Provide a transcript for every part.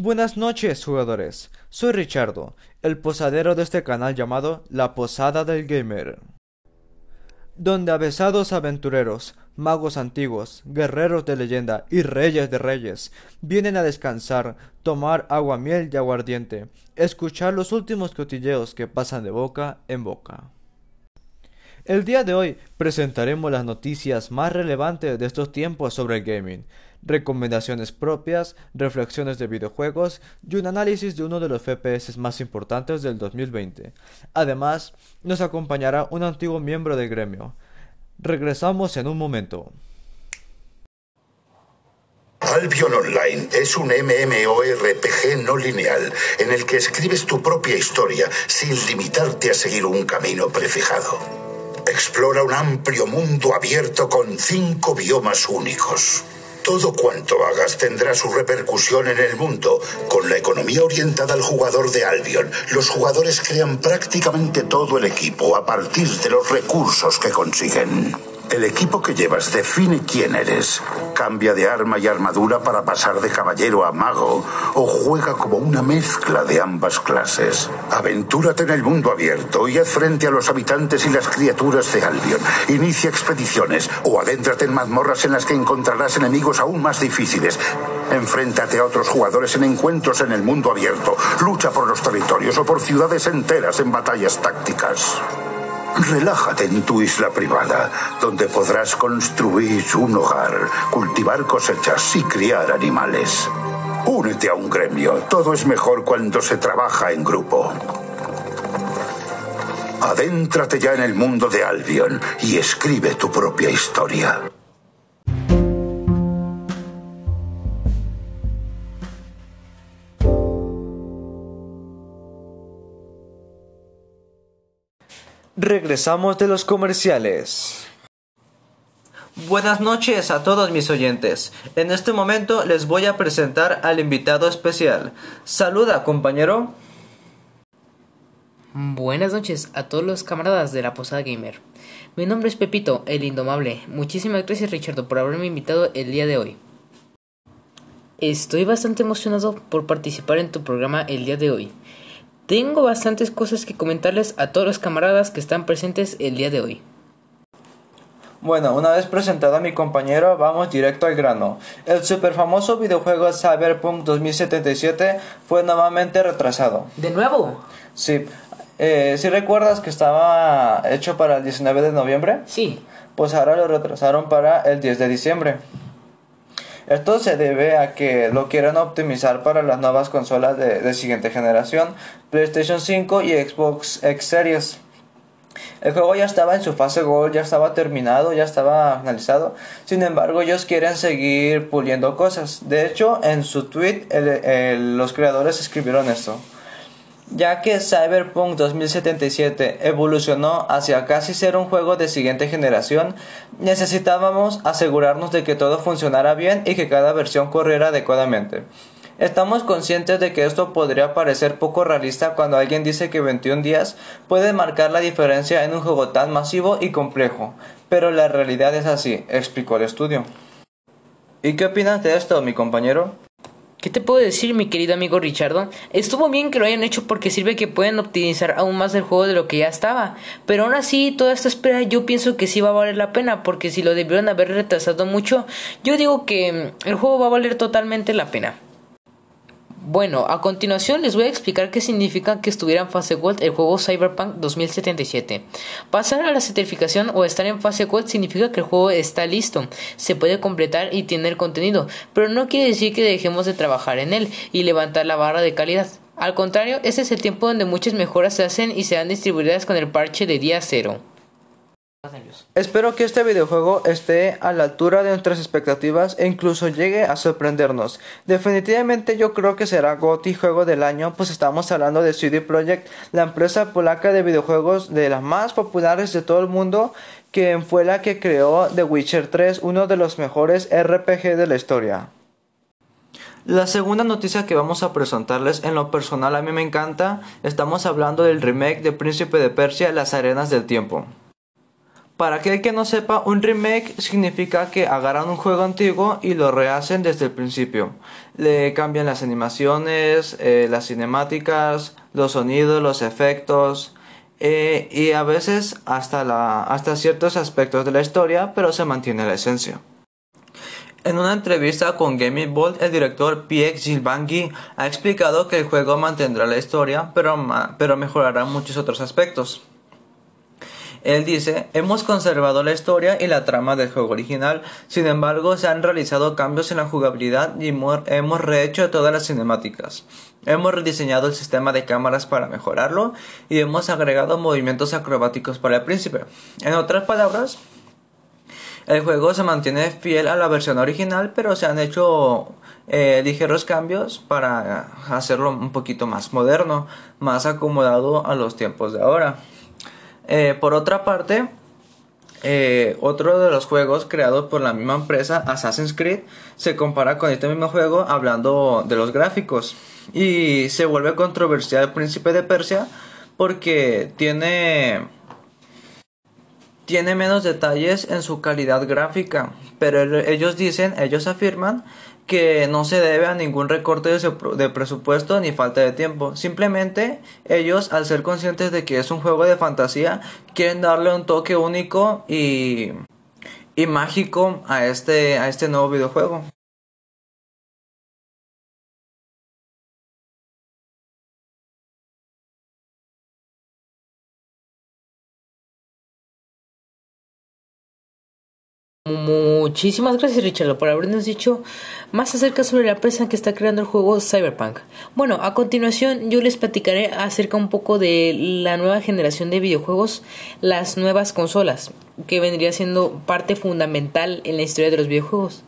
Buenas noches, jugadores. Soy Richardo, el posadero de este canal llamado La Posada del Gamer. Donde avesados aventureros, magos antiguos, guerreros de leyenda y reyes de reyes vienen a descansar, tomar agua miel y aguardiente, escuchar los últimos cotilleos que pasan de boca en boca. El día de hoy presentaremos las noticias más relevantes de estos tiempos sobre el gaming, recomendaciones propias, reflexiones de videojuegos y un análisis de uno de los FPS más importantes del 2020. Además, nos acompañará un antiguo miembro del gremio. Regresamos en un momento. Albion Online es un MMORPG no lineal en el que escribes tu propia historia sin limitarte a seguir un camino prefijado. Explora un amplio mundo abierto con cinco biomas únicos. Todo cuanto hagas tendrá su repercusión en el mundo. Con la economía orientada al jugador de Albion, los jugadores crean prácticamente todo el equipo a partir de los recursos que consiguen. El equipo que llevas define quién eres. Cambia de arma y armadura para pasar de caballero a mago o juega como una mezcla de ambas clases. Aventúrate en el mundo abierto y haz frente a los habitantes y las criaturas de Albion. Inicia expediciones o adéntrate en mazmorras en las que encontrarás enemigos aún más difíciles. Enfréntate a otros jugadores en encuentros en el mundo abierto. Lucha por los territorios o por ciudades enteras en batallas tácticas. Relájate en tu isla privada, donde podrás construir un hogar, cultivar cosechas y criar animales. Únete a un gremio. Todo es mejor cuando se trabaja en grupo. Adéntrate ya en el mundo de Albion y escribe tu propia historia. Regresamos de los comerciales. Buenas noches a todos mis oyentes. En este momento les voy a presentar al invitado especial. Saluda, compañero. Buenas noches a todos los camaradas de la Posada Gamer. Mi nombre es Pepito, el Indomable. Muchísimas gracias Richardo por haberme invitado el día de hoy. Estoy bastante emocionado por participar en tu programa el día de hoy. Tengo bastantes cosas que comentarles a todos los camaradas que están presentes el día de hoy. Bueno, una vez presentado a mi compañero, vamos directo al grano. El super famoso videojuego Cyberpunk 2077 fue nuevamente retrasado. ¿De nuevo? Sí. Eh, ¿Sí recuerdas que estaba hecho para el 19 de noviembre? Sí. Pues ahora lo retrasaron para el 10 de diciembre. Esto se debe a que lo quieren optimizar para las nuevas consolas de, siguiente generación, PlayStation 5 y Xbox X Series. El juego ya estaba en su fase Gold, ya estaba terminado, ya estaba finalizado. Sin embargo, ellos quieren seguir puliendo cosas. De hecho, en su tweet, los creadores escribieron esto. Ya que Cyberpunk 2077 evolucionó hacia casi ser un juego de siguiente generación, necesitábamos asegurarnos de que todo funcionara bien y que cada versión corriera adecuadamente. Estamos conscientes de que esto podría parecer poco realista cuando alguien dice que 21 días puede marcar la diferencia en un juego tan masivo y complejo, pero la realidad es así, explicó el estudio. ¿Y qué opinas de esto, mi compañero? ¿Qué te puedo decir, mi querido amigo Richardo? Estuvo bien que lo hayan hecho porque sirve que pueden optimizar aún más el juego de lo que ya estaba. Pero aún así, toda esta espera yo pienso que sí va a valer la pena porque si lo debieron haber retrasado mucho, yo digo que el juego va a valer totalmente la pena. Bueno, a continuación les voy a explicar qué significa que estuviera en fase Gold el juego Cyberpunk 2077. Pasar a la certificación o estar en fase Gold significa que el juego está listo, se puede completar y tiene el contenido, pero no quiere decir que dejemos de trabajar en él y levantar la barra de calidad. Al contrario, ese es el tiempo donde muchas mejoras se hacen y serán distribuidas con el parche de día cero. Espero que este videojuego esté a la altura de nuestras expectativas e incluso llegue a sorprendernos. Definitivamente yo creo que será GOTY Juego del Año, pues estamos hablando de CD Projekt, la empresa polaca de videojuegos de las más populares de todo el mundo, que fue la que creó The Witcher 3, uno de los mejores RPG de la historia. La segunda noticia que vamos a presentarles en lo personal a mí me encanta, estamos hablando del remake de Príncipe de Persia, Las Arenas del Tiempo. Para aquel que no sepa, un remake significa que agarran un juego antiguo y lo rehacen desde el principio. Le cambian las animaciones, eh, las cinemáticas, los sonidos, los efectos eh, y a veces hasta, hasta ciertos aspectos de la historia, pero se mantiene la esencia. En una entrevista con Gaming Bolt, el director Pierre Gilbangui ha explicado que el juego mantendrá la historia, pero, pero mejorará muchos otros aspectos. Él dice, hemos conservado la historia y la trama del juego original, sin embargo se han realizado cambios en la jugabilidad y hemos rehecho todas las cinemáticas. Hemos rediseñado el sistema de cámaras para mejorarlo y hemos agregado movimientos acrobáticos para el príncipe. En otras palabras, el juego se mantiene fiel a la versión original, pero se han hecho eh, ligeros cambios para hacerlo un poquito más moderno, más acomodado a los tiempos de ahora. Eh, por otra parte, eh, otro de los juegos creados por la misma empresa, Assassin's Creed, se compara con este mismo juego hablando de los gráficos. Y se vuelve controversial el Príncipe de Persia porque tiene tiene menos detalles en su calidad gráfica, pero ellos dicen, ellos afirman que no se debe a ningún recorte de, presupuesto ni falta de tiempo. Simplemente ellos, al ser conscientes de que es un juego de fantasía, quieren darle un toque único y, y mágico a este, a este nuevo videojuego. Muchísimas gracias Richard por habernos dicho más acerca sobre la empresa que está creando el juego Cyberpunk. Bueno, a continuación yo les platicaré acerca un poco de la nueva generación de videojuegos, las nuevas consolas, que vendría siendo parte fundamental en la historia de los videojuegos.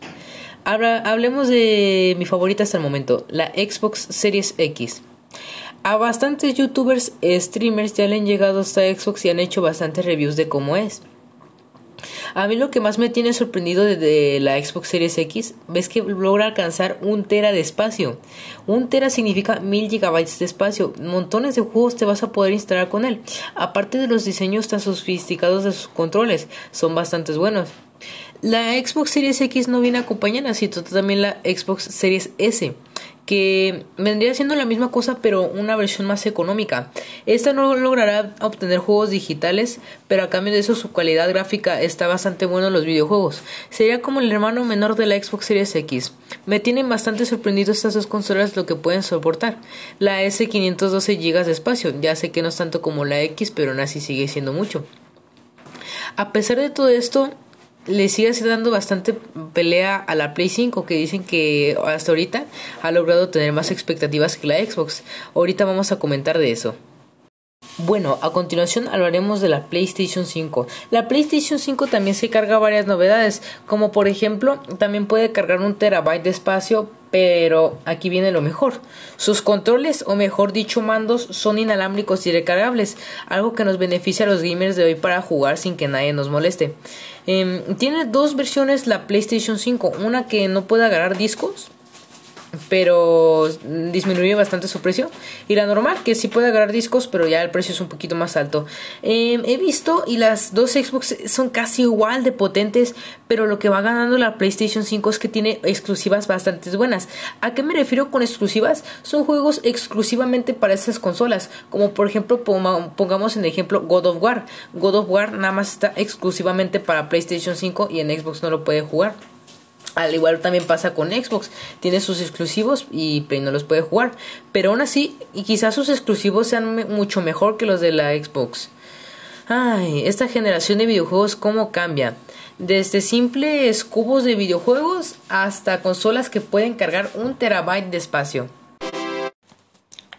Ahora hablemos de mi favorita hasta el momento, la Xbox Series X. A bastantes youtubers, streamers ya le han llegado hasta Xbox y han hecho bastantes reviews de cómo es. A mí lo que más me tiene sorprendido de, la Xbox Series X es que logra alcanzar un tera de espacio. Un tera significa mil gigabytes de espacio. Montones de juegos te vas a poder instalar con él. Aparte de los diseños tan sofisticados de sus controles, son bastante buenos. La Xbox Series X no viene acompañada, sino también la Xbox Series S que vendría siendo la misma cosa pero una versión más económica. Esta no logrará obtener juegos digitales, pero a cambio de eso su calidad gráfica está bastante buena en los videojuegos. Sería como el hermano menor de la Xbox Series X. Me tienen bastante sorprendido estas dos consolas lo que pueden soportar. La S 512 GB de espacio, ya sé que no es tanto como la X, pero aún así sigue siendo mucho. A pesar de todo esto, le sigue dando bastante pelea a la Play 5 que dicen que hasta ahorita ha logrado tener más expectativas que la Xbox. Ahorita vamos a comentar de eso. Bueno, a continuación hablaremos de la PlayStation 5. La PlayStation 5 también se carga varias novedades, como por ejemplo, también puede cargar un terabyte de espacio, pero aquí viene lo mejor. Sus controles, o mejor dicho, mandos, son inalámbricos y recargables, algo que nos beneficia a los gamers de hoy para jugar sin que nadie nos moleste. Em, tiene dos versiones la PlayStation 5, una que no puede agarrar discos pero disminuye bastante su precio. Y la normal, que sí puede agarrar discos, pero ya el precio es un poquito más alto. Em, he visto y las dos Xbox son casi igual de potentes, pero lo que va ganando la PlayStation 5 es que tiene exclusivas bastante buenas. ¿A qué me refiero con exclusivas? Son juegos exclusivamente para esas consolas, como por ejemplo pongamos en ejemplo God of War. God of War nada más está exclusivamente para PlayStation 5 y en Xbox no lo puede jugar. Al igual también pasa con Xbox, tiene sus exclusivos y Play no los puede jugar, pero aún así, y quizás sus exclusivos sean mucho mejor que los de la Xbox. Ay, esta generación de videojuegos cómo cambia. Desde simples cubos de videojuegos hasta consolas que pueden cargar un terabyte de espacio.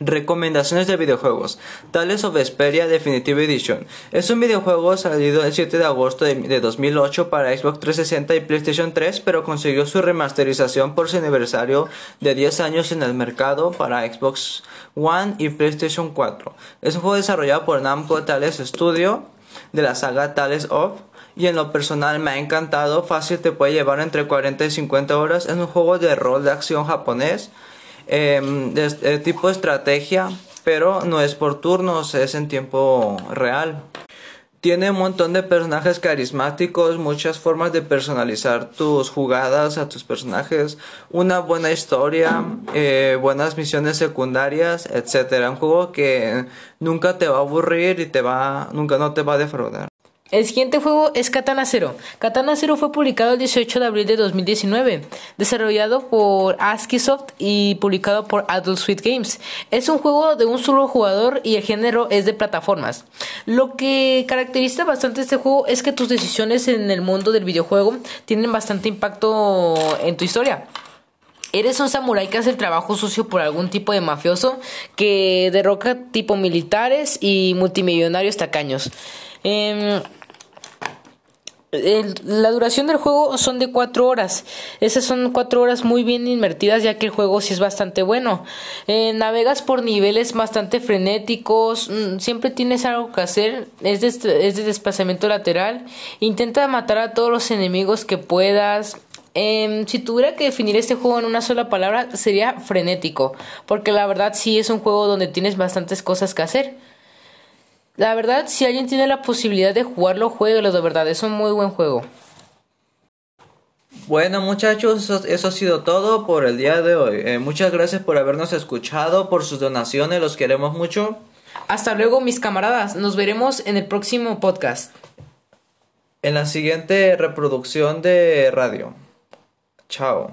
Recomendaciones de videojuegos. Tales of Vesperia Definitive Edition. Es un videojuego salido el 7 de agosto de, 2008 para Xbox 360 y PlayStation 3, pero consiguió su remasterización por su aniversario de 10 años en el mercado para Xbox One y PlayStation 4. Es un juego desarrollado por Namco Tales Studio de la saga Tales of y en lo personal me ha encantado, fácil te puede llevar entre 40 y 50 horas, es un juego de rol de acción japonés Em, de, tipo estrategia, pero no es por turnos, es en tiempo real. Tiene un montón de personajes carismáticos, muchas formas de personalizar tus jugadas a tus personajes, una buena historia, eh, buenas misiones secundarias, etcétera. Un juego que nunca te va a aburrir y te va, nunca no te va a defraudar. El siguiente juego es Katana Zero. Katana Zero fue publicado el 18 de abril de 2019, desarrollado por ASCIIsoft y publicado por Adult Sweet Games. Es un juego de un solo jugador y el género es de plataformas. Lo que caracteriza bastante este juego es que tus decisiones en el mundo del videojuego tienen bastante impacto en tu historia. Eres un samurái que hace el trabajo sucio por algún tipo de mafioso que derroca tipo militares y multimillonarios tacaños. La duración del juego son de 4 horas. Esas son 4 horas muy bien invertidas ya que el juego sí es bastante bueno. Eh, navegas por niveles bastante frenéticos. Mm, siempre tienes algo que hacer. Es de, es de desplazamiento lateral. Intenta matar a todos los enemigos que puedas. Eh, si tuviera que definir este juego en una sola palabra sería frenético. Porque la verdad sí es un juego donde tienes bastantes cosas que hacer. La verdad, si alguien tiene la posibilidad de jugarlo, jueguelo de verdad, es un muy buen juego. Bueno muchachos, eso, ha sido todo por el día de hoy. Eh, muchas gracias por habernos escuchado, por sus donaciones, los queremos mucho. Hasta luego mis camaradas, nos veremos en el próximo podcast. En la siguiente reproducción de radio. Chao.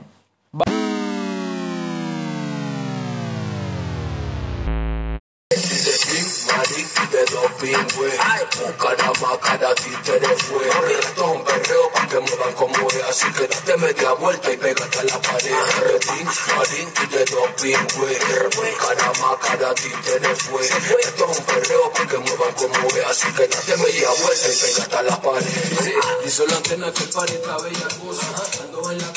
Cada títere fue. Esto es un perreo pa' que muevan como es. Así que date media vuelta y pégate a la pared. Retín, marín y de pingüe. Caramba, cada títere fue. Esto es un perreo pa' que muevan como es. Así que date media vuelta y pégate a la pared. Y solo antena que pare esta bella cosa.